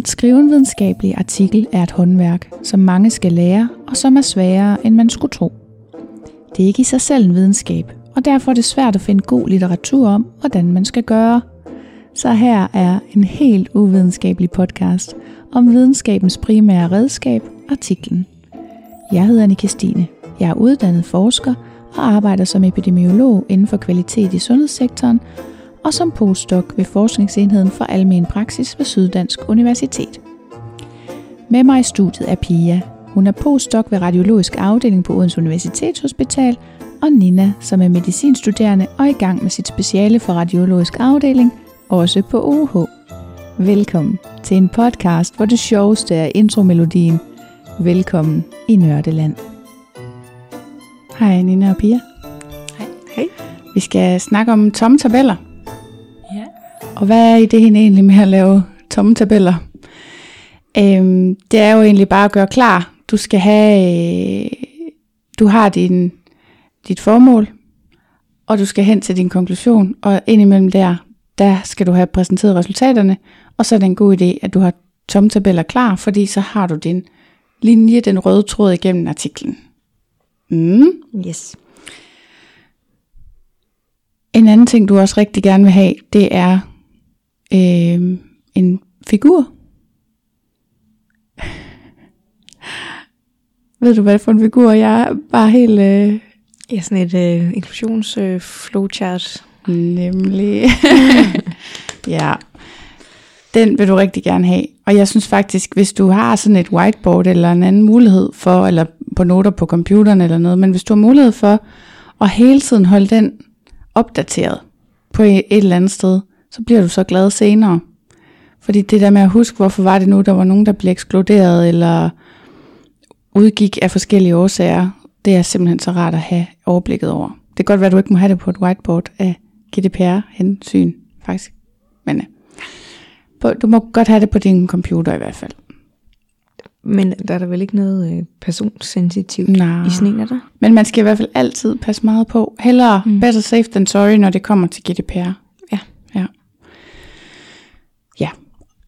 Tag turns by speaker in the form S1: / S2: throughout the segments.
S1: At skrive en videnskabelig artikel er et håndværk, som mange skal lære, og som er sværere, end man skulle tro. Det er ikke i sig selv en videnskab, og derfor er det svært at finde god litteratur om, hvordan man skal gøre. Så her er en helt uvidenskabelig podcast om videnskabens primære redskab, artiklen. Jeg hedder Anne Stine. Jeg er uddannet forsker og arbejder som epidemiolog inden for kvalitet i sundhedssektoren og som postdoc ved Forskningsenheden for Almen Praksis ved Syddansk Universitet. Med mig i studiet er Pia. Hun er postdoc ved radiologisk afdeling på Odense Universitetshospital, og Nina, som er medicinstuderende og i gang med sit speciale for radiologisk afdeling, også på OH. Velkommen til en podcast, hvor det sjoveste er intromelodien. Velkommen i Nørdeland. Hej Nina og Pia.
S2: Hej. Hej.
S1: Vi skal snakke om tomme tabeller. Og hvad er ideen egentlig med at lave tomme tabeller? Øhm, det er jo egentlig bare at gøre klar. Du skal have, øh, du har din, dit formål, og du skal hen til din konklusion, og indimellem der, der skal du have præsenteret resultaterne, og så er det en god idé, at du har tomme tabeller klar, fordi så har du din linje, den røde tråd igennem artiklen. Mm.
S2: Yes.
S1: En anden ting, du også rigtig gerne vil have, det er øh, en figur. Ved du, hvad for en figur? Jeg er bare helt... Øh,
S2: Ja, sådan et øh, inklusions øh,
S1: nemlig... ja. Den vil du rigtig gerne have. Og jeg synes faktisk, hvis du har sådan et whiteboard eller en anden mulighed for, eller på noter på computeren eller noget, men hvis du har mulighed for at hele tiden holde den opdateret på et eller andet sted, så bliver du så glad senere. Fordi det der med at huske, hvorfor var det nu, der var nogen, der blev ekskluderet, eller udgik af forskellige årsager, det er simpelthen så rart at have overblikket over. Det kan godt være, at du ikke må have det på et whiteboard af GDPR-hensyn, faktisk. Men øh, du må godt have det på din computer i hvert fald.
S2: Men der er der vel ikke noget øh, personsensitivt
S1: Nej.
S2: i af der?
S1: Men man skal i hvert fald altid passe meget på. Hellere mm. Better safe than sorry, når det kommer til GDPR.
S2: Ja.
S1: Ja.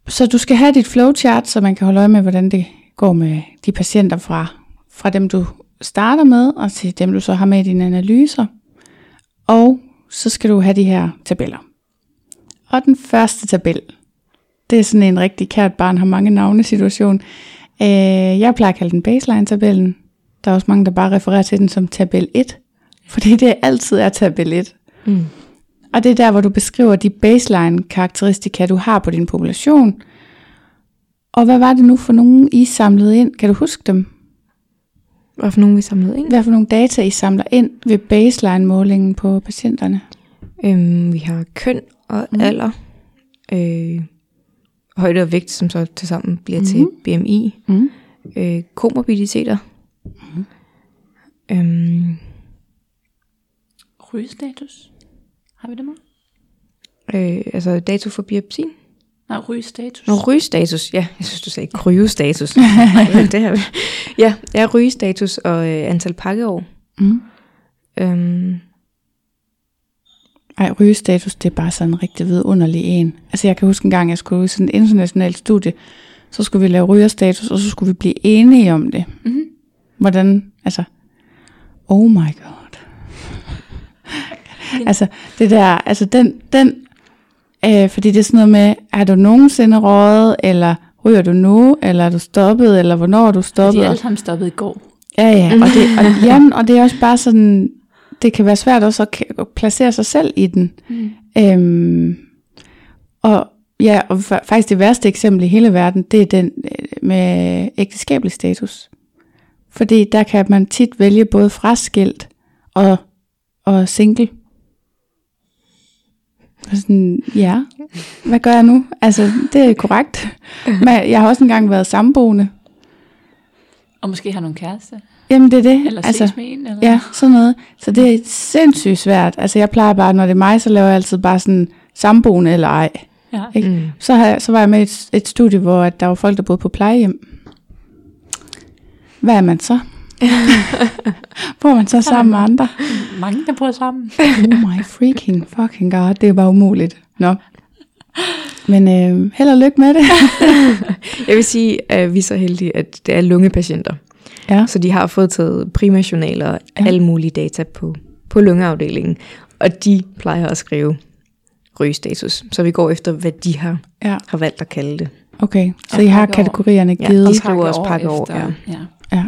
S1: Så du skal have dit flowchart, så man kan holde øje med, hvordan det går med de patienter fra, fra dem, du starter med, og til dem, du så har med i dine analyser. Og så skal du have de her tabeller. Og den første tabel, det er sådan en rigtig kært barn har mange navne situation. Øh, jeg plejer at kalde den baseline-tabellen. Der er også mange, der bare refererer til den som tabel 1, fordi det altid er tabel 1.
S2: Mm.
S1: Og det er der, hvor du beskriver de baseline-karakteristika, du har på din population. Og hvad var det nu for nogen, I samlede ind? Kan du huske dem?
S2: Hvad for nogen vi samlede ind?
S1: Hvad for nogle data, I samler ind ved baseline-målingen på patienterne?
S2: Øhm, vi har køn og
S1: Mm.
S2: alder. Øh, højde og vægt, som så tilsammen bliver mm. til
S1: Mhm.
S2: BMI.
S1: Mm.
S2: Øh, komorbiditeter.
S1: Mhm.
S2: Mm. Øhm,
S3: Rygestatus. Har vi det med?
S2: øh, altså dato for biopsien.
S3: Nej, rygestatus.
S2: Nå, rygestatus. Ja, jeg synes, du sagde kryvestatus. Nej, det har vi. Ja, ja, rygestatus og øh, antal pakkeår.
S1: Mm.
S2: Øhm,
S1: Ej, rygestatus, det er bare sådan en rigtig vidunderlig en. Altså jeg kan huske en gang, jeg skulle ud i sådan et internationalt studie, så skulle vi lave rygerstatus, og så skulle vi blive enige om det.
S2: mm-hmm.
S1: Hvordan, altså, oh my god. Altså, det der, altså den, den, øh, fordi det er sådan noget med, er du nogensinde røget, eller ryger du nu, eller er du stoppet, eller hvornår er du stoppet?
S3: er alle sammen stoppet i går.
S1: Ja, ja, og det, og, jamen, og det er også bare sådan, det kan være svært også at placere sig selv i den.
S3: Mm.
S1: Øhm, og ja, og fa- faktisk det værste eksempel i hele verden, det er den øh, med ægteskabelig status. Fordi der kan man tit vælge både fraskilt og, og single. Og Sådan, ja, hvad gør jeg nu? Altså, det er korrekt. Men jeg har også engang været samboende.
S3: Og måske har nogle kæreste.
S1: Jamen, det er det.
S3: Eller ses
S1: altså,
S3: med en. Eller?
S1: Ja, sådan noget. Så det er sindssygt svært. Altså jeg plejer bare, når det er mig, så laver jeg altid bare sådan samboende eller ej.
S3: ja.
S1: Ikke?
S2: Mm.
S1: Så, har jeg, så var jeg med i et, et studie, hvor at der var folk, der boede på plejehjem. Hvad er man så? Bor man så sammen med andre?
S3: Mange, der bor sammen.
S1: Oh my freaking fucking god, det er bare umuligt. Nå. Men øh, held og lykke med det.
S2: Jeg vil sige, at vi er så heldige, at det er lungepatienter.
S1: ja.
S2: Så de har fået taget primajournaler og
S1: Ja.
S2: alle mulige data på, på lungeafdelingen. Og de plejer at skrive rygestatus. Så vi går efter, hvad de har,
S1: ja.
S2: har valgt at kalde det.
S1: Okay, så
S3: Og
S1: I har kategorierne
S2: Ja,
S1: givet.
S2: de skriver også pakke over,
S3: efter, ja.
S1: Ja.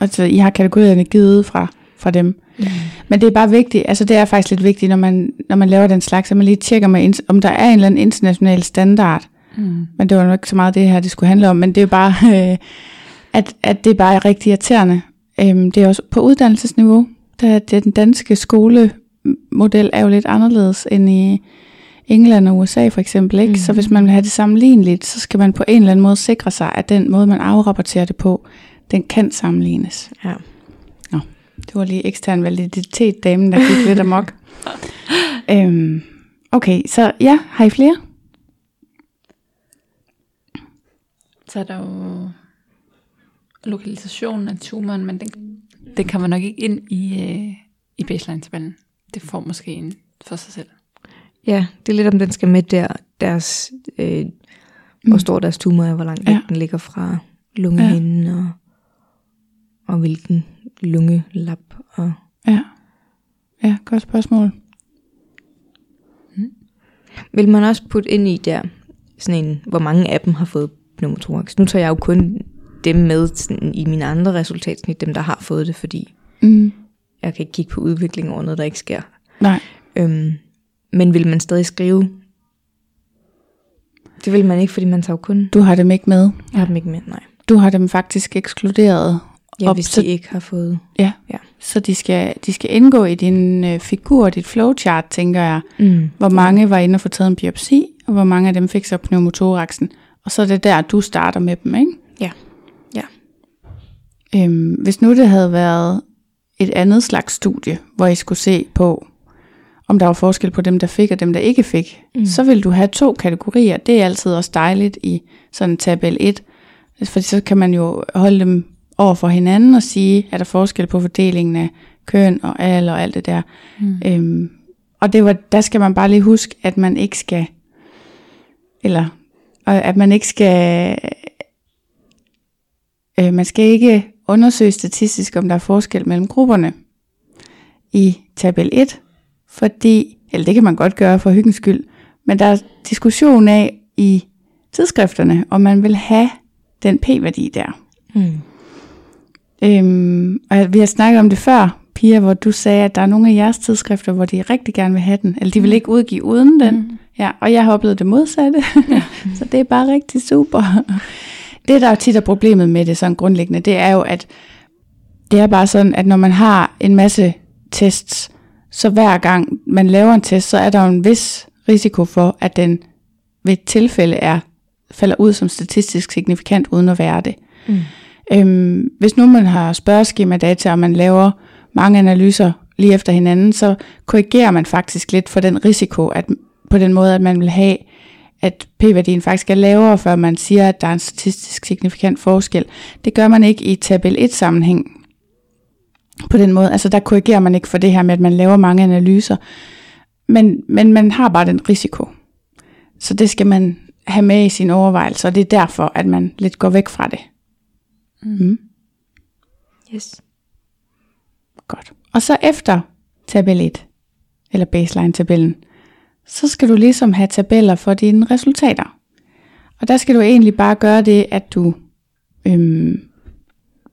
S1: Altså, I har kategorierne givet fra, fra dem.
S2: Mm.
S1: Men det er bare vigtigt, altså det er faktisk lidt vigtigt, når man, når man laver den slags, at man lige tjekker med, om der er en eller anden international standard.
S3: Mm.
S1: Men det var nok ikke så meget det her, det skulle handle om, men det er bare, øh, at, at det er bare rigtig irriterende. Øhm, det er også på uddannelsesniveau, der den danske skolemodel er jo lidt anderledes end i England og USA for eksempel. Ikke? Mm. Så hvis man vil have det sammenligneligt, så skal man på en eller anden måde sikre sig, at den måde, man afrapporterer det på, den kan sammenlignes.
S2: Ja.
S1: Det var lige ekstern validitet, damen, der gik lidt amok. øhm, okay, så ja, har I flere?
S3: Så er der jo lokalisationen af tumoren, men den, den kommer nok ikke ind i, øh, i baseline-tabellen. Det får måske en for sig selv.
S2: Ja, det er lidt om den skal med der, deres, øh, hvor stor deres tumor er, hvor langt
S1: ja.
S2: den ligger fra lungehinden, ja. og, og hvilken lungelap. Og,
S1: Ja. Ja, godt spørgsmål.
S2: vil man også putte ind i der, sådan en, hvor mange af dem har fået pneumothorax? Nu tager jeg jo kun dem med sådan, i mine andre resultatsnit, dem der har fået det, fordi
S1: Mm.
S2: jeg kan ikke kigge på udvikling over noget, der ikke sker.
S1: Nej,
S2: Øhm, men vil man stadig skrive? Det vil man ikke, fordi man tager jo kun...
S1: du har dem ikke med.
S2: Jeg har dem ikke med, nej.
S1: Du har dem faktisk ekskluderet.
S2: Ja,
S1: Op
S2: hvis
S1: til-
S2: de ikke har fået...
S1: Ja.
S2: Ja.
S1: Så de skal, de skal indgå i din øh, figur, dit flowchart, tænker jeg.
S2: Mm.
S1: Hvor mange var inde og få taget en biopsi, og hvor mange af dem fik så pneumothoraxen. Og så er det der, du starter med dem, ikke?
S2: Ja. Ja.
S1: Øhm, hvis nu det havde været et andet slags studie, hvor I skulle se på, om der var forskel på dem, der fik og dem, der ikke fik, mm. så vil du have to kategorier. Det er altid også dejligt i sådan en tabel 1, for så kan man jo holde dem over for hinanden og sige, er der forskel på fordelingen af køn og alder og alt det der. Mm. Øhm, og det var, der skal man bare lige huske, at man ikke skal, eller at man ikke skal, øh, man skal ikke undersøge statistisk, om der er forskel mellem grupperne i tabel 1, fordi, eller det kan man godt gøre for hyggens skyld, men der er diskussion af i tidsskrifterne, om man vil have den p-værdi der.
S2: Mm.
S1: Øhm, og vi har snakket om det før, Pia, hvor du sagde, at der er nogle af jeres tidsskrifter, hvor de rigtig gerne vil have den, eller de vil ikke udgive uden den. Mm. Ja, og jeg har oplevet det modsatte, ja. så det er bare rigtig super. Det, der er tit er problemet med det sådan grundlæggende, det er jo, at det er bare sådan, at når man har en masse tests, så hver gang man laver en test, så er der jo en vis risiko for, at den ved et tilfælde er, falder ud som statistisk signifikant, uden at være det.
S2: Mm.
S1: Øhm, hvis nu man har spørgeskema-data, og man laver mange analyser lige efter hinanden, så korrigerer man faktisk lidt for den risiko, at på den måde, at man vil have, at p-værdien faktisk er lavere, før man siger, at der er en statistisk signifikant forskel. Det gør man ikke i tabel 1 sammenhæng. På den måde, altså der korrigerer man ikke for det her med, at man laver mange analyser. Men, men man har bare den risiko. Så det skal man have med i sine overvejelser, og det er derfor, at man lidt går væk fra det. Mm.
S2: Yes.
S1: Godt. Og så efter tabel 1, eller baseline-tabellen, så skal du ligesom have tabeller for dine resultater. Og der skal du egentlig bare gøre det, at du, øhm,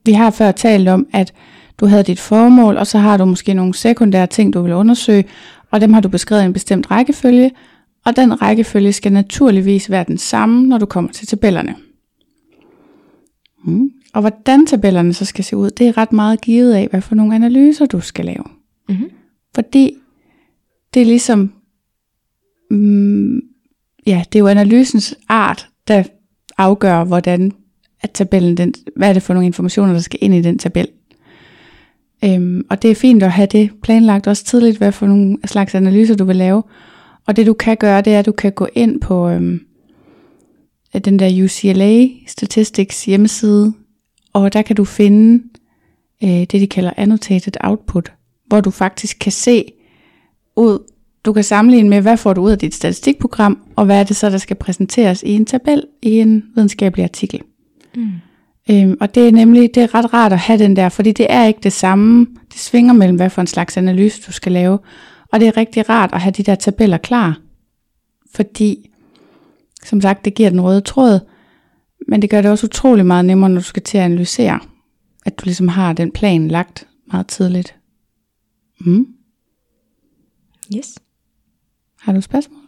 S1: vi har før talt om, at du havde dit formål, og så har du måske nogle sekundære ting, du vil undersøge, og dem har du beskrevet i en bestemt rækkefølge, og den rækkefølge skal naturligvis være den samme, når du kommer til tabellerne. Mm. Og hvordan tabellerne så skal se ud, det er ret meget givet af, hvad for nogle analyser du skal lave.
S2: Mm-hmm.
S1: Fordi det er ligesom, mm, ja, det er jo analysens art, der afgør, hvordan at tabellen, den, hvad er det for nogle informationer, der skal ind i den tabel. Øhm, og det er fint at have det planlagt også tidligt, hvad for nogle slags analyser du vil lave. Og det du kan gøre, det er, at du kan gå ind på øhm, den der UCLA Statistics hjemmeside, og der kan du finde øh, det, de kalder annotated output, hvor du faktisk kan se ud du kan sammenligne med, hvad får du ud af dit statistikprogram, og hvad er det så, der skal præsenteres i en tabel i en videnskabelig artikel.
S2: Mm.
S1: Øhm, og det er nemlig det er ret rart at have den der, fordi det er ikke det samme. Det svinger mellem, hvad for en slags analyse du skal lave. Og det er rigtig rart at have de der tabeller klar. Fordi, som sagt, det giver den røde tråd, men det gør det også utrolig meget nemmere, når du skal til at analysere. At du ligesom har den plan lagt meget tidligt. Mm.
S2: Yes.
S1: Har du et spørgsmål?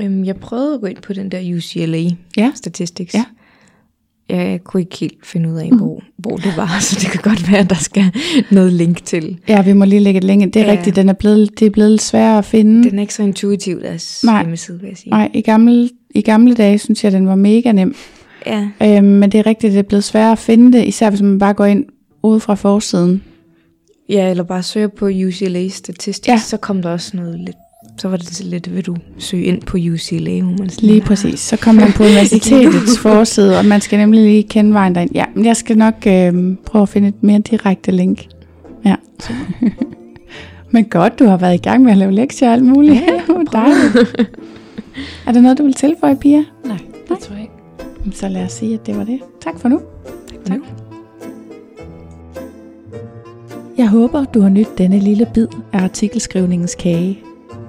S2: Øhm, jeg prøvede at gå ind på den der UCLA
S1: Ja.
S2: Statistics.
S1: Ja.
S2: Jeg kunne ikke helt finde ud af, hvor, hvor det var, så det kan godt være, at der skal noget link til.
S1: Ja, vi må lige lægge et link. Det er
S2: Ja.
S1: rigtigt, den er blevet, det er blevet sværere at finde.
S2: Den er ikke så intuitiv, deres
S1: Nej.
S2: hjemmeside, vil jeg sige.
S1: Nej, i gamle, i gamle dage synes jeg, den var mega nem.
S2: Ja.
S1: Øhm, men det er rigtigt, det er blevet sværere at finde det, især hvis man bare går ind ude fra forsiden.
S2: ja, eller bare søge på UCLA Statistics,
S1: ja.
S2: så kom der også noget lidt, så var det lidt, vil du søge ind på UCLA, hvor man sådan,
S1: Lige
S2: "Ah,
S1: præcis. Så kommer man på universitetets forside, og man skal nemlig lige kende vejen derind. Ja, men jeg skal nok øh, prøve at finde et mere direkte link. Ja. men godt, du har været i gang med at lave lektier og alt muligt. Ja, dejligt. Er der noget, du vil tilføje, Pia?
S3: Nej, det tror jeg ikke.
S1: Så lad os sige, at det var det. Tak for nu.
S2: Tak.
S1: Jeg håber, du har nydt denne lille bid af artikelskrivningens kage.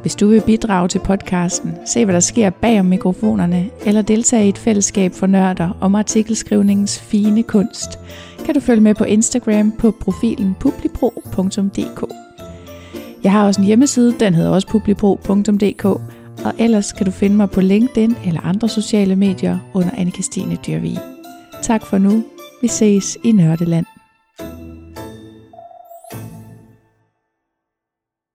S1: Hvis du vil bidrage til podcasten, se hvad der sker bag om mikrofonerne, eller deltage i et fællesskab for nørder om artikelskrivningens fine kunst, kan du følge med på Instagram på profilen publipro.dk. Jeg har også en hjemmeside, den hedder også publipro.dk, og ellers kan du finde mig på LinkedIn eller andre sociale medier under anne Christine Dyrvig. Tak for nu. Vi ses i Nørdeland.